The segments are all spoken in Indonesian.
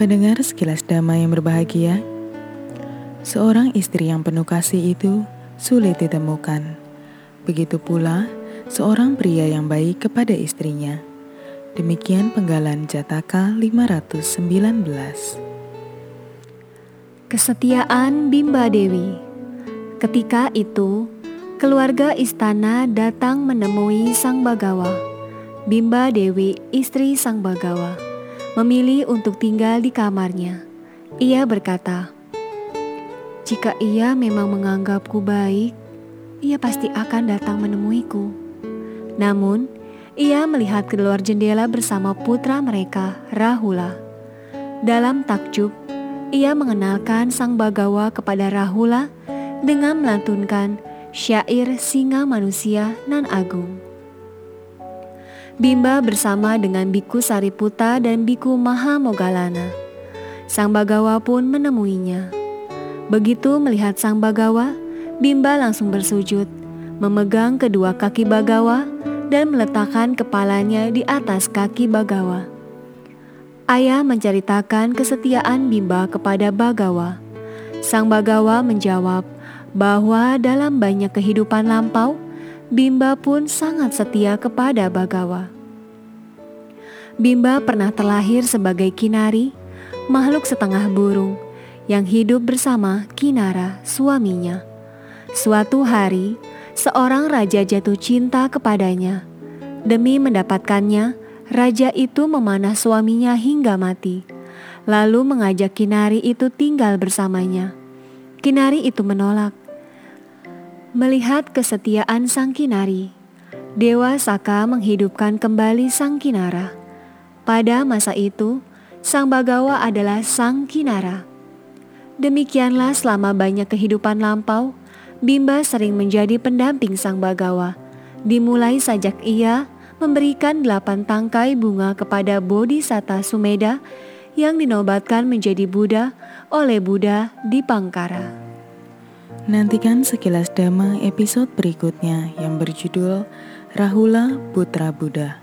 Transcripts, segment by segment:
Pendengar sekilas damai yang berbahagia, seorang istri yang penuh kasih itu sulit ditemukan. Begitu pula seorang pria yang baik kepada istrinya. Demikian penggalan Jataka 519. Kesetiaan Bimba Dewi Ketika itu, keluarga istana datang menemui Sang Bagawa. Bimba Dewi, istri Sang Bagawa, memilih untuk tinggal di kamarnya. Ia berkata, "Jika ia memang menganggapku baik, ia pasti akan datang menemuiku. Namun, ia melihat keluar jendela bersama putra mereka, Rahula. Dalam takjub, ia mengenalkan sang bagawa kepada Rahula dengan melantunkan syair singa manusia nan agung. Bimba bersama dengan Biku Sariputa dan Biku Maha Mogalana. Sang Bagawa pun menemuinya. Begitu melihat Sang Bagawa, Bimba langsung bersujud, memegang kedua kaki Bagawa dan meletakkan kepalanya di atas kaki Bagawa. Ayah menceritakan kesetiaan Bimba kepada Bagawa. Sang Bagawa menjawab bahwa dalam banyak kehidupan lampau, Bimba pun sangat setia kepada Bagawa. Bimba pernah terlahir sebagai kinari, makhluk setengah burung yang hidup bersama Kinara, suaminya. Suatu hari, seorang raja jatuh cinta kepadanya. Demi mendapatkannya, raja itu memanah suaminya hingga mati, lalu mengajak Kinari itu tinggal bersamanya. Kinari itu menolak. Melihat kesetiaan sang Kinari, Dewa Saka menghidupkan kembali sang Kinara. Pada masa itu, sang Bagawa adalah sang Kinara. Demikianlah selama banyak kehidupan lampau, Bimba sering menjadi pendamping sang Bagawa. Dimulai sajak ia memberikan delapan tangkai bunga kepada Bodhisatta Sumeda yang dinobatkan menjadi Buddha oleh Buddha di Pangkara. Nantikan sekilas dhamma episode berikutnya yang berjudul Rahula Putra Buddha.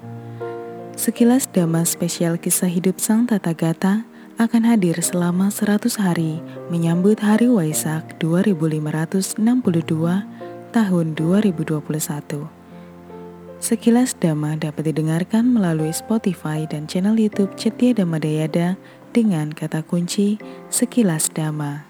Sekilas dhamma spesial kisah hidup Sang Tata Gata akan hadir selama 100 hari menyambut Hari Waisak 2562 tahun 2021. Sekilas Dhamma dapat didengarkan melalui Spotify dan channel YouTube Cetia Dhamma Dayada dengan kata kunci Sekilas Dhamma.